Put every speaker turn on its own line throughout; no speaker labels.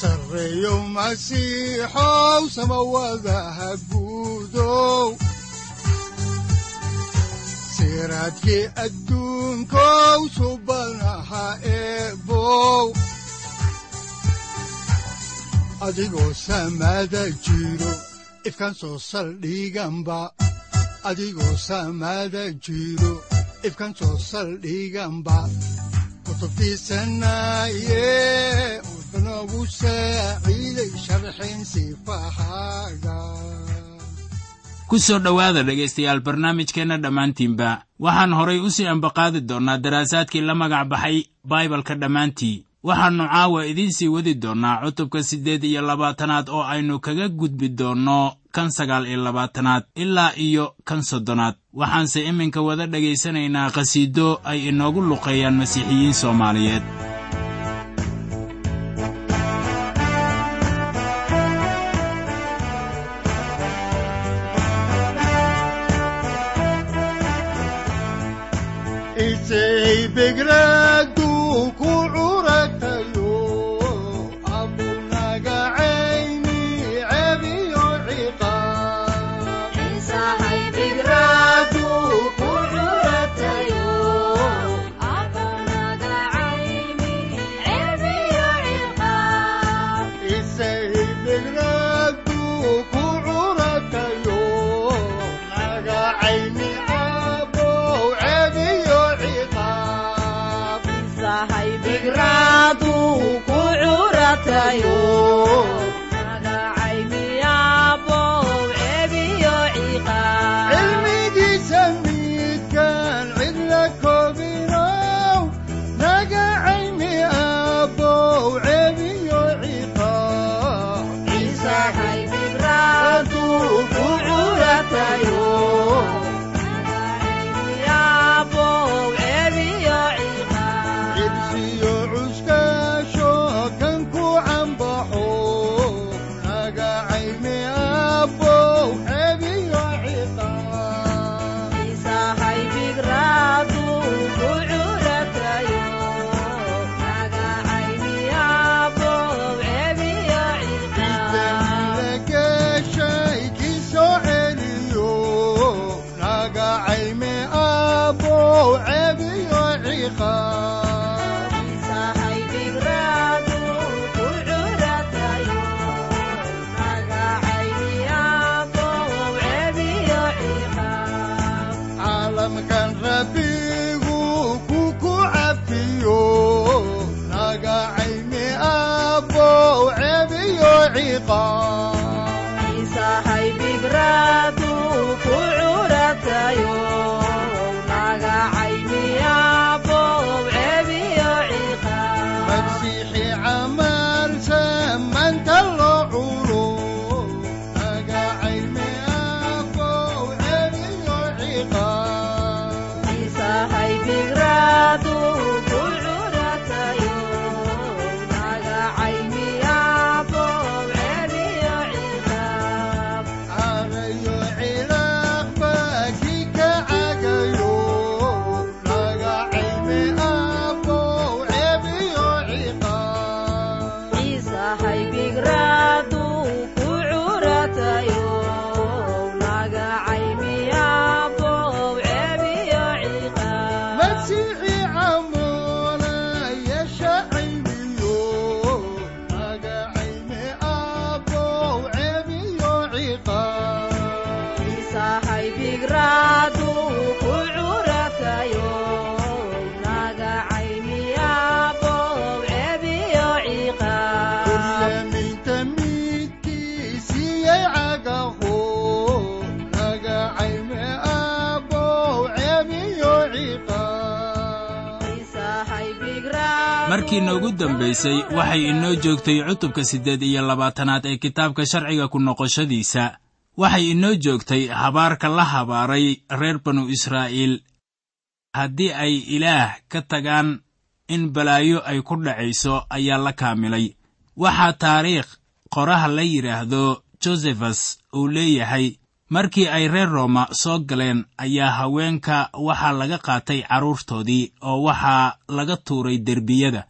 sareyow masiixow samawadaha guudow siraadkii subanaha eebow adigoo samada jiro ifkaan soo saldhiganba adigoo soo saldhiganba kutubtiisanaye udanogu saaciiday sharxin sifahaaga
ku soo dhowaada dhegaystayaal barnaamijkeenna dhammaantiinba waxaan horay u sii ambaqaadi doonnaa daraasaadkii la magac baxay baibalka dhammaantii waxaannu caawa idiin sii wadi doonnaa cutubka siddeed iyo labaatanaad oo aynu kaga gudbi doonno kan sagaal iyo labaatanaad ilaa iyo kan soddonaad waxaanse iminka wada dhegaysanaynaa khasiido ay inoogu luqeeyaan masiixiyiin soomaaliyeed
begradu abow masiixi
markii noogu dambaysay waxay inoo joogtay cutubka siddeed iyo labaatanaad ee kitaabka sharciga ku noqoshadiisa. Waxay inoo joogtay habaarka la habaaray reer banu israa'iil. Haddii ay ilaah ka tagaan in balaayo ay ku dhacayso ayaa la kaamilay. Waxaa taariikh qoraha la yidhaahdo josefas uu leeyahay markii ay reer rooma soo galeen ayaa haweenka waxaa laga qaatay carruurtoodii oo waxaa laga tuuray derbiyada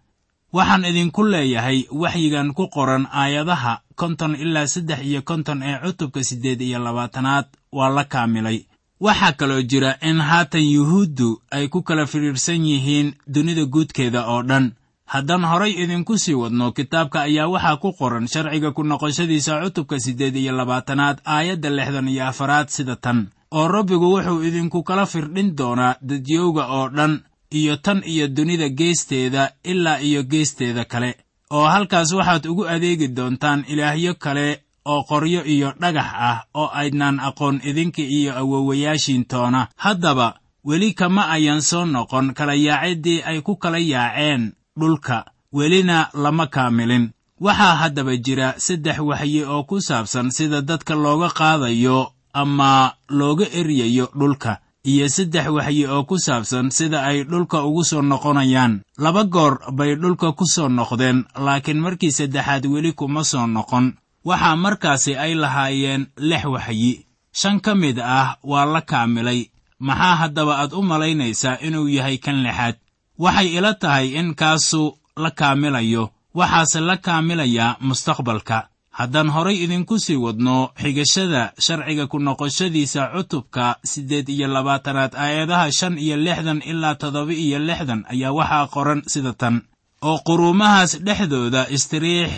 waxaan idinku leeyahay waxyigan ku qoran aayadaha konton ilaa saddex iyo konton ee cutubka siddeed iyo labaatanaad. Waa la kaamilay. Waxaa kaloo jira in haatan yuhuuddu ay ku kala fidhiidhsan yihiin dunida guudkeeda oo dhan. Haddaan horay idinku sii wadno kitaabka ayaa waxaa ku qoran sharciga ku noqoshadiisa cutubka siddeed iyo labaatanaad aayadda lixdan iyo afaraad sida tan. Oo rabbigu wuxuu idinku kala firdhin doonaa dadyowga oo dhan iyo tan iyo dunida geesteeda ilaa iyo geesteeda kale oo halkaas waxaad ugu adeegi doontaan ilaahyo kale oo qoryo iyo dhagax ah oo aydnaan aqoon idinka iyo awowayaashiin toona. Haddaba weli kama ayan soo noqon kala yaaciddii ay ku kala yaaceen dhulka welina lama kaamilin. Waxaa haddaba jira saddex waxyi oo ku saabsan sida dadka looga qaadayo ama looga eryayo dhulka iyo saddex waxyi oo ku saabsan sida ay dhulka ugu soo noqonayaan. Laba goor bay dhulka ku soo noqdeen laakiin markii saddexaad weli kuma soo noqon. Waxaa markaasi ay lahaayeen lix waxyi. Shan ka mid ah waa la kaamilay. Maxaa haddaba aad u malaynaysaa inuu yahay kan lixaad? Waxay ila tahay in kaasu la kaamilayo. Waxaase la kaamilayaa mustaqbalka haddaan horay idinku sii wadno xigashada sharciga ku noqoshadiisa cutubka siddeed iyo labaatanaad aayadaha shan iyo lixdan ilaa toddoba iyo lixdan ayaa waxaa qoran sida tan. Oo quruumahaas dhexdooda istiriix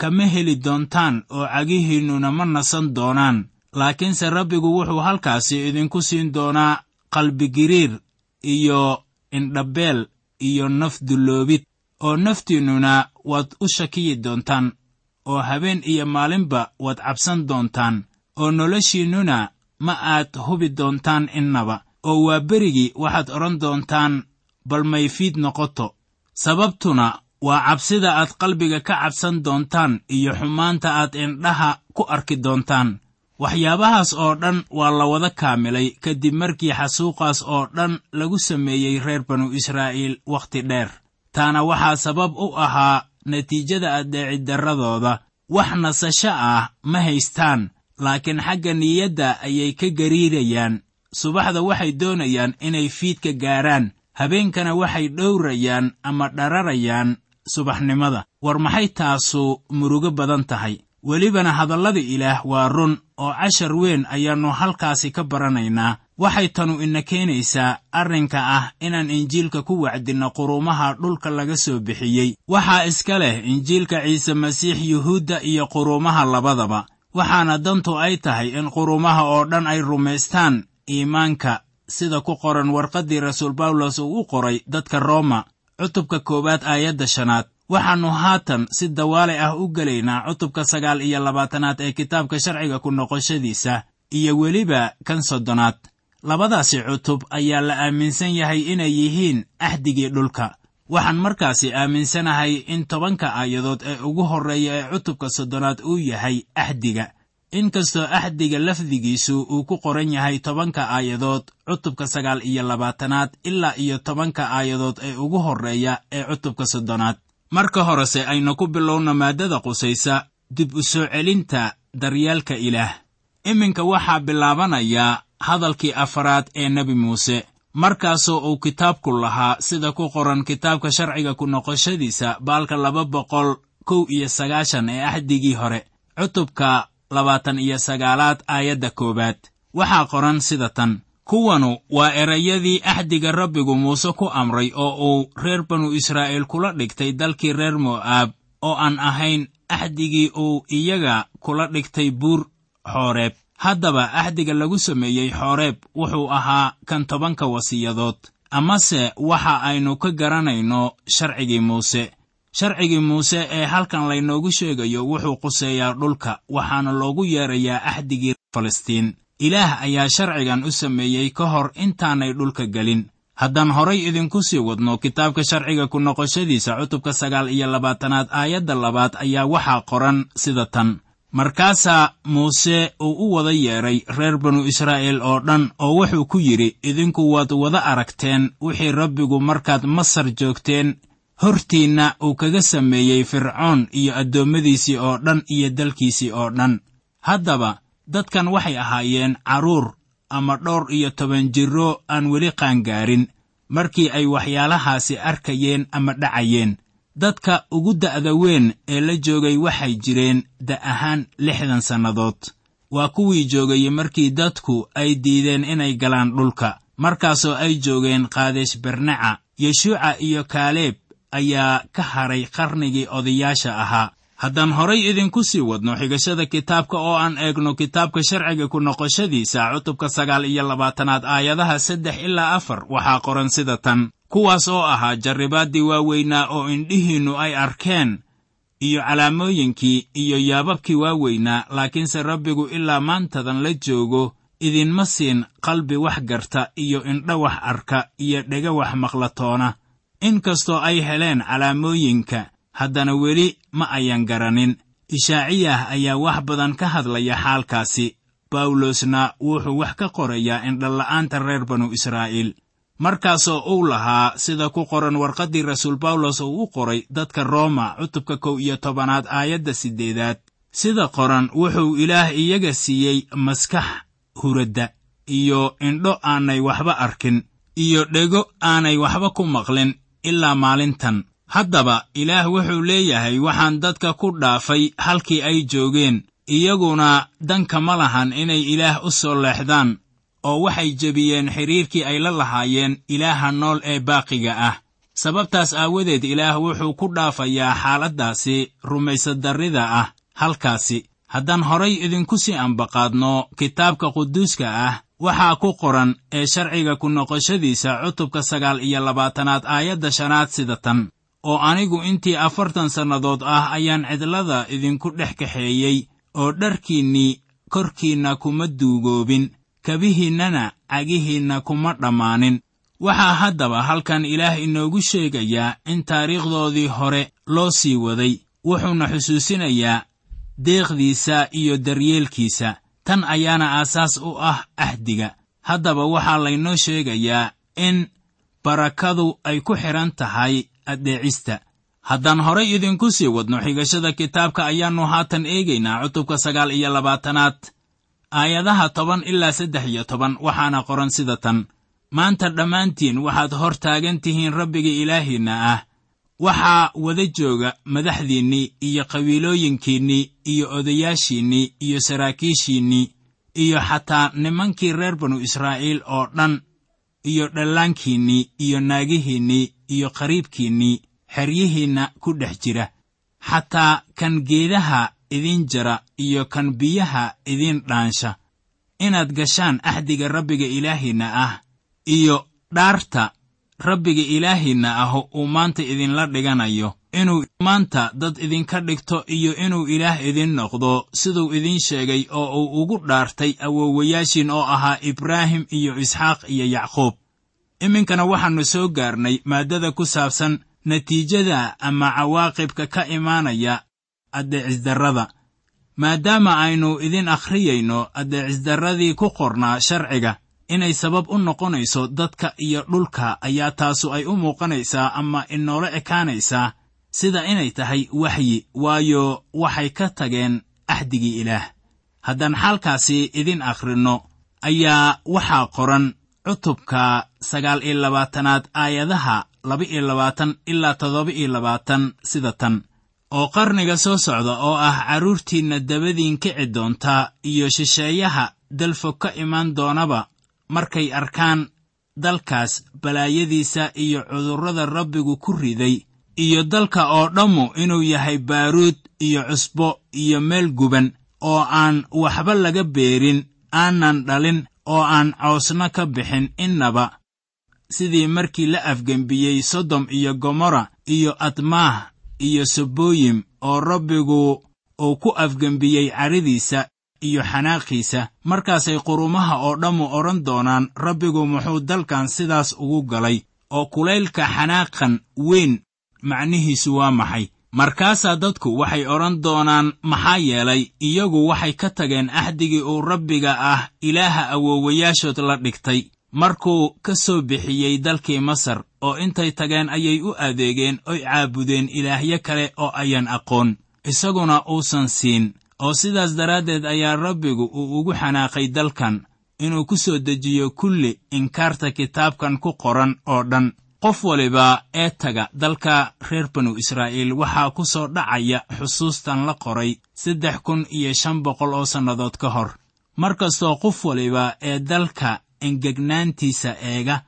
kama heli doontaan oo cagihiinnuna ma nasan doonaan. Laakiinse rabbigu wuxuu halkaasi idinku siin doonaa qalbigiriir iyo indhabeel iyo naf dulloobid oo naftiinnuna waad u shakiyi doontaan oo habeen iyo maalinba waad cabsan doontaan oo noloshiinnuna ma aad hubi doontaan innaba oo waa berigii waxaad odhan doontaan bal mayfiid noqoto. Sababtuna waa cabsida aad qalbiga ka cabsan doontaan iyo xumaanta aad indhaha ku arki doontaan. Waxyaabahaas oo dhan waa la wada kaamilay kadib markii xasuuqaas oo dhan lagu sameeyey reer banu israa'iil wakhti dheer. Taana waxaa sabab u ahaa natiijada addeeciddarradooda wax nasasho ah ma haystaan laakiin xagga niyadda ayay ka gariirayaan. Subaxda waxay doonayaan inay fiidka gaaraan habeenkana waxay dhowrayaan ama dhararayaan subaxnimada. War maxay taasu murugo badan tahay? Welibana hadallada ilaah waa run oo cashar weyn ayaannu halkaasi ka baranaynaa waxay tanu ina keenaysaa arrinka ah inaan injiilka ku wacdinno quruumaha dhulka laga soo bixiyey. Waxaa iska leh injiilka ciise masiix yuhuudda iyo quruumaha labadaba. Waxaana dantu ay tahay in quruumaha oo dhan ay rumaystaan iimaanka sida ku qoran warqaddii rasuul bawlos uu u qoray dadka rooma cutubka koowaad aayadda shanaad. Waxaannu haatan si dawaale ah u gelaynaa cutubka sagaal iyo labaatanaad ee kitaabka sharciga ku noqoshadiisa iyo weliba kan soddonaad labadaasi cutub ayaa la aaminsan yahay inay yihiin axdigii dhulka. Waxaan markaasi aaminsanahay in tobanka aayadood ee ugu horreeya ee cutubka soddonaad uu yahay axdiga inkastoo axdiga lafdigiisu uu ku qoran yahay tobanka aayadood cutubka sagaal iyo labaatanaad ilaa iyo tobanka aayadood ee ugu horreeya ee cutubka soddonaad. Marka horese aynu ku bilowno maaddada qusaysa dib u soo celinta daryeelka ilaah. Iminka waxaa bilaabanayaa hadalkii afaraad ee nebi muuse markaasoo uu kitaabku lahaa sida ku qoran kitaabka sharciga ku noqoshadiisa baalka laba boqol kow iyo sagaashan ee axdigii hore cutubka labaatan iyo sagaalaad aayadda koowaad. Waxaa qoran sida tan kuwanu waa erayadii axdiga rabbigu muuse ku amray oo uu reer banu israa'iil kula dhigtay dalkii reer mo'aab oo aan ahayn axdigii uu iyaga kula dhigtay buur xooreeb haddaba axdiga lagu sameeyey xooreeb wuxuu ahaa kan tobanka wasiyadood. Amase waxa aynu ka garanayno sharcigii muuse. Sharcigii muuse ee halkan laynoogu sheegayo wuxuu quseeyaa dhulka waxaana loogu yeerayaa axdigii falastiin. Ilaah ayaa sharcigan u sameeyey ka hor intaanay dhulka gelin. Haddaan horay idinku sii wadno kitaabka sharciga ku noqoshadiisa cutubka sagaal iyo labaatanaad aayadda labaad ayaa waxaa qoran sida tan markaasaa muuse uu u wada yeedhay reer banu israa'iil oo dhan oo wuxuu ku yidhi idinku waad wada aragteen wixii rabbigu markaad masar joogteen. Hortiinna uu kaga sameeyey fircoon iyo addoommadiisii oo dhan iyo dalkiisii oo dhan. Haddaba dadkan waxay ahaayeen carruur ama dhowr iyo toban jirro aan weli qaangaarin. Markii ay waxyaalahaasi arkayeen ama dhacayeen dadka ugu da'da weyn ee la joogay waxay jireen da' ahaan lixdan sannadood. Waa kuwii joogay markii dadku ay diideen inay galaan dhulka. Markaasoo ay joogeen kaadesh barnaca yeshuuca iyo kaaleeb ayaa ka hadhay qarnigii odayaasha ahaa. Haddaan horay idinku sii wadno xigashada kitaabka oo aan eegno kitaabka sharciga ku noqoshadiisa cutubka sagaal iyo labaatanaad aayadaha saddex ilaa afar waxaa qoran sida tan kuwaas oo ahaa jarribaaddii waaweynaa oo indhihiinnu ay arkeen iyo calaamooyinkii iyo yaababkii waaweynaa laakiinse rabbigu ilaa maantadan la joogo idinma siin qalbi wax garta iyo indho wax arka iyo dhega wax maqlatoona in kastoo ay heleen calaamooyinka haddana weli ma ayan garanin. Ishaaciyah ayaa wax badan ka hadlaya xaalkaasi. Bawlosna wuxuu wax ka qorayaa indhala'aanta reer banu israa'iil markaasoo uu lahaa sida ku qoran warqaddii rasuul bawlos uu u qoray dadka rooma cutubka kow iyo tobanaad aayadda siddeedaad. Sida qoran wuxuu ilaah iyaga siiyey maskax huradda iyo indho aanay waxba arkin iyo dhego aanay waxba ku maqlin ilaa maalintan. Haddaba ilaah wuxuu leeyahay waxaan dadka ku dhaafay halkii ay joogeen iyaguna danka ma lahan inay ilaah u soo leexdaan oo waxay jebiyeen xidhiirkii ay la lahaayeen ilaaha nool ee baaqiga ah. Sababtaas aawadeed ilaah wuxuu ku dhaafayaa xaaladdaasi rumaysadarrida ah halkaasi. Haddaan horay idinku sii ambaqaadno kitaabka quduuska ah waxaa ku qoran ee sharciga ku noqoshadiisa cutubka sagaal iyo labaatanaad aayadda shanaad sida tan. Oo anigu intii afartan sannadood ah ayaan cidlada idinku dhex kaxeeyey oo dharkiinnii korkiinna kuma duugoobin kabihiinnana cagihiinna kuma dhammaanin. Waxaa haddaba halkan ilaah inoogu sheegayaa in taariikhdoodii hore loo sii waday wuxuuna xusuusinayaa deeqdiisa iyo daryeelkiisa. Tan ayaana aasaas u ah ahdiga. Haddaba waxaa laynoo sheegayaa in barakadu ay ku xidhan tahay addeecista. Haddaan horay idinku sii wadno xigashada kitaabka ayaannu haatan eegaynaa cutubka sagaal iyo labaatanaad aayadaha toban ilaa saddex iyo toban waxaana qoran sida tan. Maanta dhammaantiin waxaad hor taagan tihiin rabbiga ilaahiinna ah. Waxaa wada jooga madaxdiinnii iyo qabiilooyinkiinnii iyo odayaashiinnii iyo saraakiishiinnii iyo xataa nimankii reer banu israa'iil oo dhan iyo dhallaankiinnii iyo naagihiinnii iyo qariibkiinnii xeryihiinna ku dhex jira. Xataa kan geedaha idin jara iyo kan biyaha idin dhaansha. Inaad gashaan axdiga rabbiga ilaahiinna ah iyo dhaarta rabbiga ilaahiinna ah uu maanta idinla dhiganayo. Inuu maanta dad idinka dhigto iyo inuu ilaah idin noqdo siduu idin sheegay oo uu ugu dhaartay awoowayaashiin oo ahaa ibraahim iyo isxaaq iyo yacquub. Iminkana waxaannu soo gaarnay maaddada ku saabsan natiijada ama cawaaqibka ka imaanaya addeecisdarrada. Maadaama aynu idin akhriyayno addeecisdarradii ku qornaa sharciga inay sabab u noqonayso dadka iyo dhulka ayaa taasu ay u muuqanaysaa ama inoola ekaanaysaa sida inay tahay waxyi waayo waxay ka tageen axdigii ilaah. Haddaan xaalkaasi idin akhrinno ayaa waxaa qoran cutubka sagaal iyo labaatanaad aayadaha laba iyo labaatan ilaa toddoba iyo labaatan sida tan oo qarniga soo socda oo ah carruurtiinna dabadiin kici doontaa iyo shisheeyaha dalfog ka imaan doonaba markay arkaan dalkaas balaayadiisa iyo cudurrada rabbigu ku riday iyo dalka oo dhammu inuu yahay baaruud iyo cusbo iyo meel guban oo aan waxba laga beerin aanan dhalin oo aan coosna ka bixin innaba. Sidii markii la afgembiyey sodom iyo gomorra iyo admaah iyo sobooyim oo rabbigu uu ku afgembiyey caridiisa iyo xanaaqiisa. Markaasay qurumaha oo dhammu odhan doonaan rabbigu muxuu dalkan sidaas ugu galay oo kulaylka xanaaqan weyn macnihiisu waa maxay? Markaasaa dadku waxay odhan doonaan maxaa yeelay iyagu waxay ka tageen axdigii uu rabbiga ah ilaaha awoowayaashood la dhigtay markuu ka soo bixiyey dalkii masar oo intay tageen ayay u adeegeen oy caabudeen ilaahyo kale oo ayan aqoon isaguna uusan siin oo sidaas daraaddeed ayaa rabbigu uu ugu xanaaqay dalkan inuu ku soo dejiyo kulli inkaarta kitaabkan ku qoran oo dhan. Qof waliba ee taga dalka reer banu israa'iil waxaa ku soo dhacaya xusuustan la qoray saddex kun iyo shan boqol oo sannadood ka hor. Mar kastoo qof waliba ee dalka engegnaantiisa eega.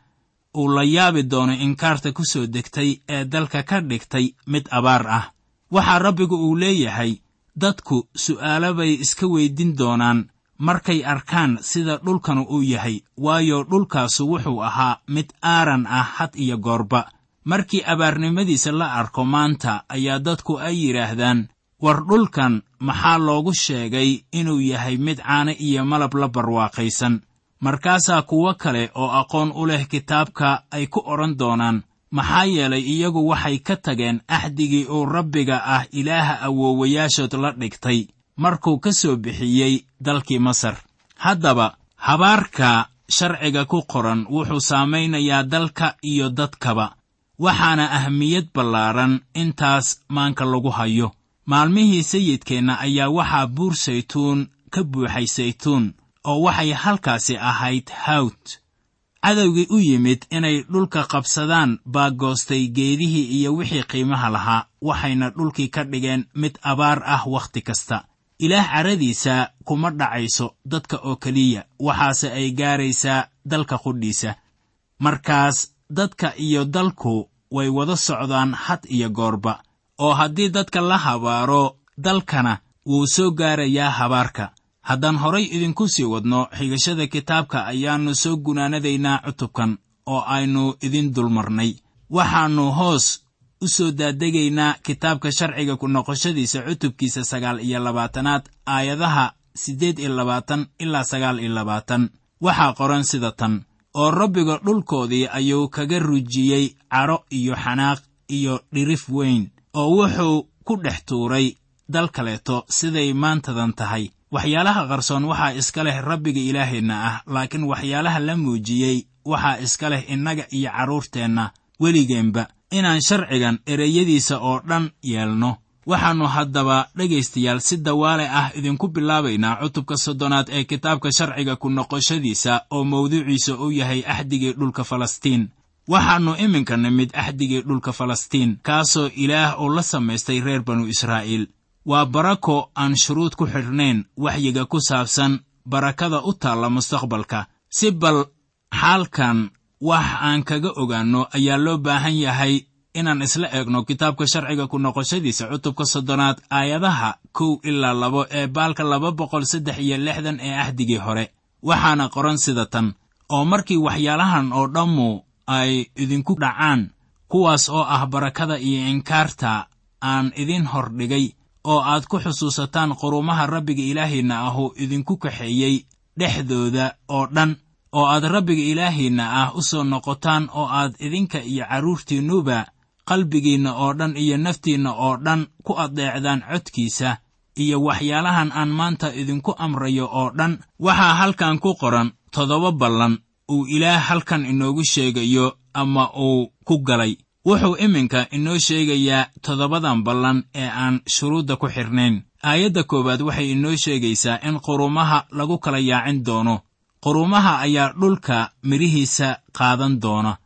Uu la yaabi doono inkaarta ku soo degtay ee dalka ka dhigtay mid abaar ah. Waxaa rabbigu uu leeyahay dadku su'aalo bay iska weydin doonaan markay arkaan sida dhulkanu uu yahay waayo dhulkaasu wuxuu ahaa mid aaran ah had iyo goorba. Markii abaarnimadiisa la arko maanta ayaa dadku ay yidhaahdaan war dhulkan maxaa loogu sheegay inuu yahay mid caano iyo malab la barwaaqaysan markaasaa kuwo kale oo aqoon u leh kitaabka ay ku odhan doonaan maxaa yeelay iyagu waxay ka tageen axdigii uu rabbiga ah ilaaha awoowayaashood la dhigtay markuu ka soo bixiyey dalkii masar. Haddaba habaarka sharciga ku qoran wuxuu saamaynayaa dalka iyo dadkaba waxaana ahmiyad ballaaran intaas maanka lagu hayo. Maalmihii sayidkeenna ayaa waxaa buur saytuun ka buuxay saytuun oo waxay halkaasi ahayd hawd cadowgii u yimid inay dhulka qabsadaan baa goostay geedihii iyo wixii qiimaha lahaa waxayna dhulkii ka dhigeen mid abaar ah wakhti kasta. Ilaah caradiisa kuma dhacayso dadka oo keliya waxaase ay gaaraysaa dalka qudhiisa. Markaas dadka iyo dalku way wada socdaan had iyo goorba oo haddii dadka la habaaro dalkana wuu soo gaarayaa habaarka haddaan horay idinku sii wadno xigashada kitaabka ayaannu soo gunaanadaynaa cutubkan oo aynu idin dulmarnay. Waxaannu hoos u soo daadegaynaa kitaabka sharciga ku noqoshadiisa cutubkiisa sagaal iyo labaatanaad aayadaha siddeed iyo labaatan ilaa sagaal iyo labaatan. Waxaa qoran sida tan oo rabbiga dhulkoodii ayuu kaga rujiyey cadho iyo xanaaq iyo dhirif weyn oo wuxuu ku dhex tuuray dal kaleeto siday maantadan tahay waxyaalaha qarsoon waxaa iska leh rabbiga ilaaheenna ah laakiin waxyaalaha la muujiyey waxaa iska leh innaga iyo carruurteenna weligeenba inaan sharcigan ereyadiisa oo dhan yeelno. Waxaannu haddaba dhegaystayaal si dawaale ah idinku bilaabaynaa cutubka soddonaad ee kitaabka sharciga ku noqoshadiisa oo mawduuciisa uu yahay axdigii dhulka falastiin. Waxaannu iminka nimid axdigii dhulka falastiin kaasoo ilaah uu la samaystay reer banu israa'iil waa barako aan shuruud ku xidhnayn waxyiga ku saabsan barakada u taalla mustaqbalka. Si bal xaalkan wax aan kaga ogaanno ayaa loo baahan yahay inaan isla eegno kitaabka sharciga ku noqoshadiisa cutubka soddonaad aayadaha kow ilaa labo ee baalka laba boqol saddex iyo lixdan ee ahdigii hore. Waxaana qoran sida tan oo markii waxyaalahan oo dhammu ay idinku dhacaan kuwaas oo ah barakada iyo inkaarta aan idin hordhigay oo aad ku xusuusataan qurumaha rabbiga ilaahiinna ahuu idinku kaxeeyey dhexdooda oo dhan oo aad rabbiga ilaahiinna ah u soo noqotaan oo aad idinka iyo carruurtiinnuba qalbigiinna oo dhan iyo naftiinna oo dhan ku addeecdaan codkiisa iyo waxyaalahan aan maanta idinku amrayo oo dhan waxaa halkan ku qoran toddoba ballan uu ilaah halkan inoogu sheegayo ama uu ku galay wuxuu iminka inoo sheegayaa toddobadan ballan ee aan shuruudda ku xidhnayn aayadda koowaad waxay inoo sheegaysaa in qurumaha lagu kala yaacin doono. Qurumaha ayaa dhulka midhihiisa qaadan doona.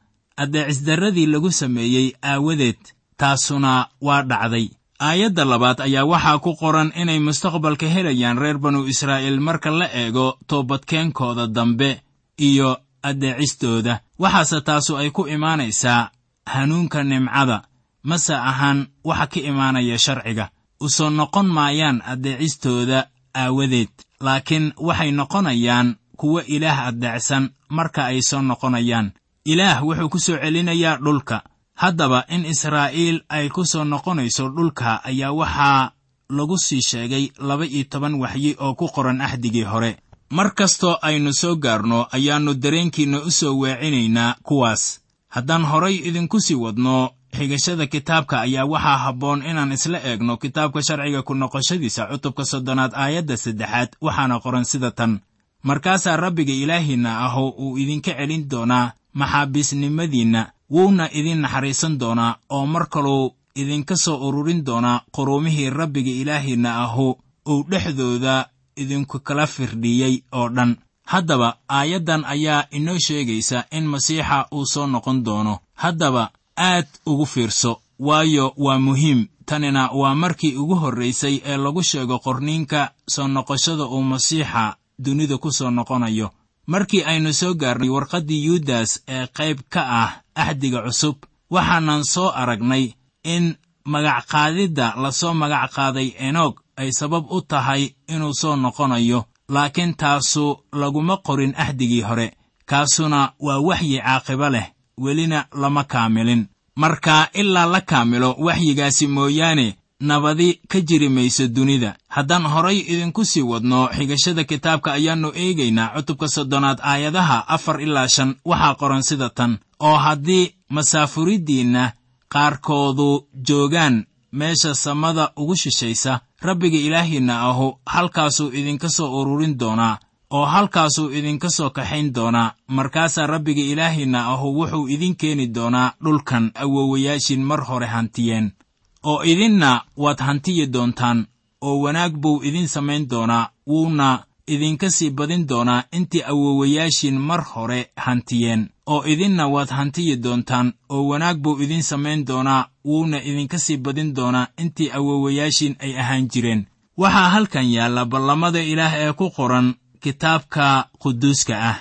Addeecisdarradii lagu sameeyey aawadeed taasuna waa dhacday. Aayadda labaad ayaa waxaa ku qoran inay mustaqbalka helayaan reer banu israa'iil marka la eego toobadkeenkooda dambe iyo addeecistooda waxaase taasu ay ku imaanaysaa hanuunka nimcada mase ahaan waxa ka imaanaya sharciga. U soo noqon maayaan addeecistooda aawadeed laakiin waxay noqonayaan kuwo ilaah addeecsan marka ay soo noqonayaan. Ilaah wuxuu ku soo celinayaa dhulka. Haddaba in israa'iil ay ku soo noqonayso dhulka ayaa waxaa lagu sii sheegay laba iyo toban waxyi oo ku qoran axdigii hore. Mar kastoo aynu soo gaarno ayaannu dareenkiinna u soo weecinaynaa kuwaas haddaan horay idinku sii wadno xigashada kitaabka ayaa waxaa habboon inaan isla eegno kitaabka sharciga ku noqoshadiisa cutubka soddonaad aayadda saddexaad waxaana qoran sida tan. Markaasaa rabbiga ilaahiinna aho uu idinka celin doonaa maxaabiisnimadiinna wuuna idin naxariisan doonaa oo mar kaluu idinka soo ururin doonaa quruumihii rabbiga ilaahiinna ahu uu dhexdooda idinku kala firdhiyey oo dhan haddaba aayaddan ayaa inoo sheegaysa in masiixa uu soo noqon doono. Haddaba aad ugu fiirso waayo waa muhiim. Tanina waa markii ugu horraysay ee lagu sheego qorniinka soo noqoshada uu masiixa dunida ku soo noqonayo. Markii aynu soo gaarnay warqaddii yuudas ee qayb ka ah axdiga cusub waxaanan soo aragnay in magacqaadidda la soo magac qaaday enog ay sabab u tahay inuu soo noqonayo laakiin taasu laguma qorin axdigii hore kaasuna waa waxyi caaqibo leh welina lama kaamilin. Marka ilaa la kaamilo waxyigaasi mooyaane nabadi ka jiri mayso dunida. Haddaan horay idinku sii wadno xigashada kitaabka ayaannu eegaynaa cutubka soddonaad aayadaha afar ilaa shan waxaa qoran sida tan. Oo haddii masaafuriddiinna qaarkoodu joogaan meesha samada ugu shishaysa rabbiga ilaahiinna ahu halkaasuu idinka soo ururin doonaa oo halkaasuu idinka soo kaxayn doonaa. Markaasaa rabbiga ilaahiinna ahu wuxuu idin keeni doonaa dhulkan awowayaashin mar hore hantiyeen oo idinna waad hantiyi doontaan oo wanaag buu idin samayn doonaa wuuna idinka sii badin doonaa intii awowayaashin mar hore hantiyeen oo idinna waad hantiyi doontaan oo wanaag buu idin samayn doonaa wuuna idinka sii badin doonaa intii awowayaashin ay ahaan jireen. Waxaa halkan yaalla ballamada ilaah ee ku qoran kitaabka quduuska ah.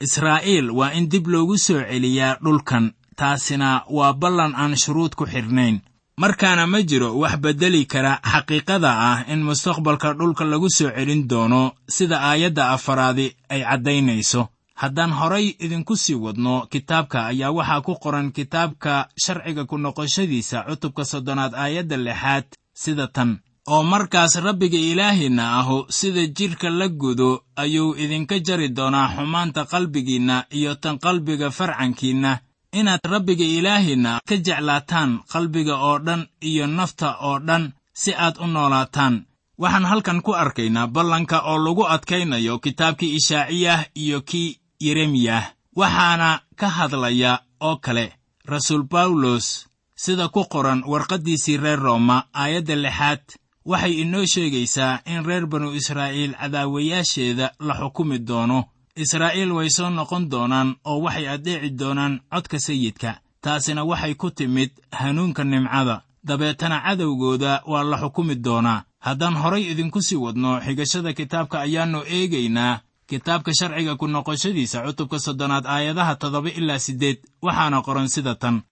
Israa'iil waa in dib loogu soo celiyaa dhulkan taasina waa ballan aan shuruud ku xidhnayn markaana ma jiro wax beddeli kara xaqiiqada ah in mustaqbalka dhulka lagu soo celin doono sida aayadda afaraadi ay caddaynayso. Haddaan horay idinku sii wadno kitaabka ayaa waxaa ku qoran kitaabka sharciga ku noqoshadiisa cutubka soddonaad aayadda lixaad sida tan. Oo markaas rabbiga ilaahiinna ahu sida jidhka la gudo ayuu idinka jari doonaa xumaanta qalbigiinna iyo tan qalbiga farcankiinna inaad rabbiga ilaahiinna ka jeclaataan qalbiga oo dhan iyo nafta oo dhan si aad u noolaataan. Waxaan halkan ku arkaynaa ballanka oo lagu adkaynayo kitaabkii ishaaciyah iyo kii yeremiyah. Waxaana ka hadlaya oo kale rasuul bawlos sida ku qoran warqaddiisii reer rooma aayadda lixaad. Waxay inoo sheegaysaa in reer banu israa'iil cadaawayaasheeda la xukumi doono israa'iil way soo noqon doonaan oo waxay addeeci doonaan codka sayidka taasina waxay ku timid hanuunka nimcada. Dabeetana cadowgooda waa la xukumi doonaa. Haddaan horay idinku sii wadno xigashada kitaabka ayaannu eegaynaa. Kitaabka sharciga ku noqoshadiisa cutubka soddonaad aayadaha toddoba ilaa siddeed waxaana qoran sida tan.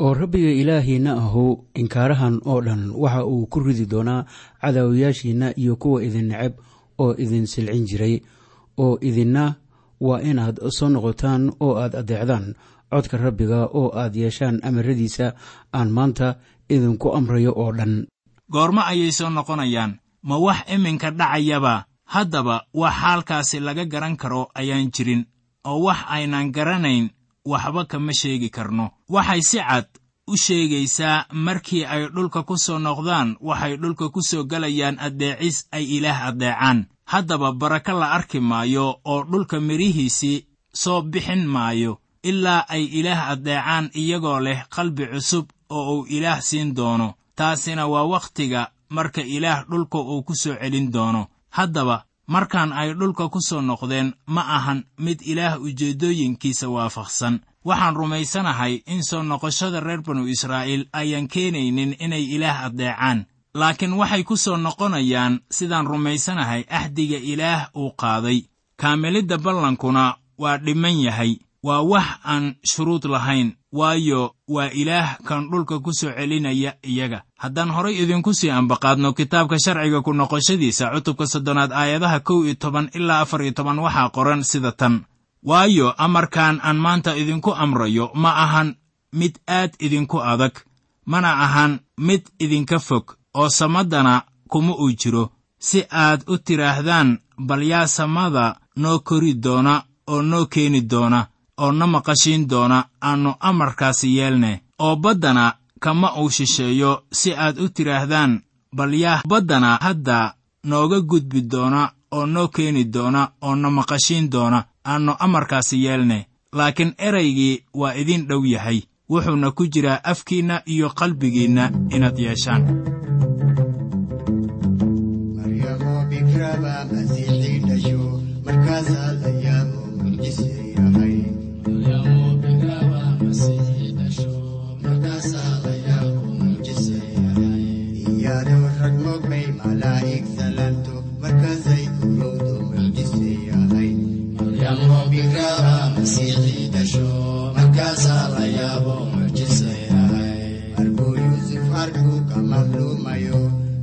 Oo rabbiga ilaahiinna ahu inkaarahan oo dhan waxa uu ku ridi doonaa cadaawayaashiinna iyo kuwa idin neceb oo idin silcin jiray oo idinna waa inaad soo noqotaan oo aad addeecdaan codka rabbiga oo aad yeeshaan amaradiisa aan maanta idinku amrayo oo dhan.
Goormo ayay soo noqonayaan. Ma wax iminka dhacayaba? Haddaba wax xaalkaasi laga garan karo ayaan jirin. Oo wax aynan garanayn waxba kama sheegi karno. Waxay si cad u sheegaysaa markii ay dhulka ku soo noqdaan waxay dhulka ku soo gelayaan addeecis ay ilaah addeecaan haddaba baraka la arki maayo oo dhulka midhihiisii soo bixin maayo ilaa ay ilaah addeecaan iyagoo leh qalbi cusub oo uu ilaah siin doono. Taasina waa wakhtiga marka ilaah dhulka uu ku soo celin doono. Haddaba markaan ay dhulka ku soo noqdeen ma ahan mid ilaah ujeeddooyinkiisa waafaqsan. Waxaan rumaysanahay in soo noqoshada reer banu israa'iil ayaan keenaynin inay ilaah addeecaan laakiin waxay ku soo noqonayaan sidaan rumaysanahay axdiga ilaah uu qaaday. Kaamilidda ballankuna waa dhiman yahay. Waa wax aan shuruud lahayn waayo waa ilaah kan dhulka ku soo celinaya iyaga. Haddaan horay idinku sii ambaqaadno kitaabka sharciga ku noqoshadiisa cutubka soddonaad aayadaha kow iyo toban ilaa afar iyo toban waxaa qoran sida tan. Waayo amarkan aan maanta idinku amrayo ma ahan mid aad idinku adag. Mana ahan mid idinka fog oo samaddana kuma uu jiro si aad u tidhaahdaan bal yaa samada noo kori doona oo noo keeni doona oo na maqashiin doona aannu amarkaasi yeelne. Oo baddana kama uu shisheeyo si aad u tidhaahdaan bal yaa baddana hadda nooga gudbi doona oo noo keeni doona oo na maqashiin doona aannu amarkaasi yeelne. Laakiin eraygii waa idin dhow yahay wuxuuna ku jiraa afkiinna iyo qalbigiinna inaad yeeshaan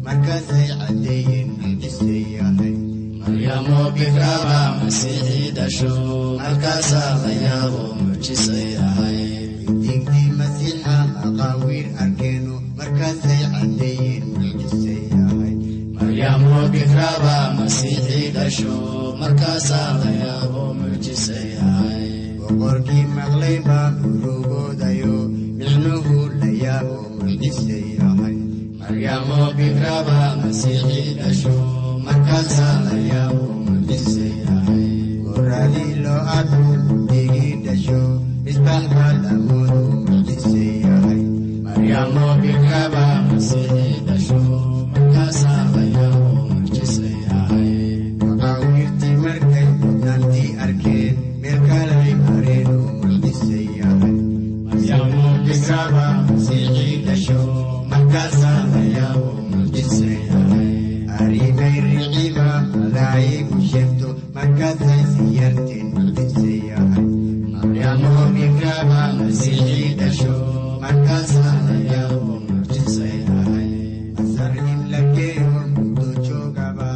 markaasay caddeeyeen mucjise yahay digdii masiixa maqaawiir arkeeno markaasay caddeeyeen mucjise yahay boqorkii goradii sheegto markaasay siyarteen mucjise yahay asar in la geeyo muddo joogaba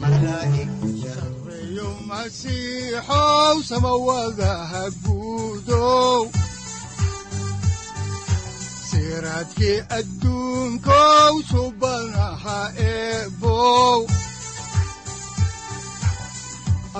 malaa'igku
sareeyo masiixow samawadaha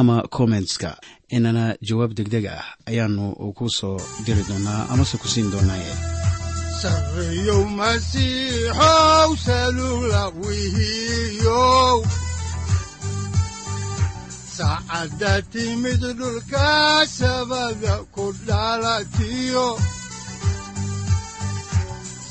ama kommentska inana jawaab degdeg ah ayaanu ku soo diri doonaa amase ku siin doonaaye
saacadda timid dhulka sabada ku dhalatiyo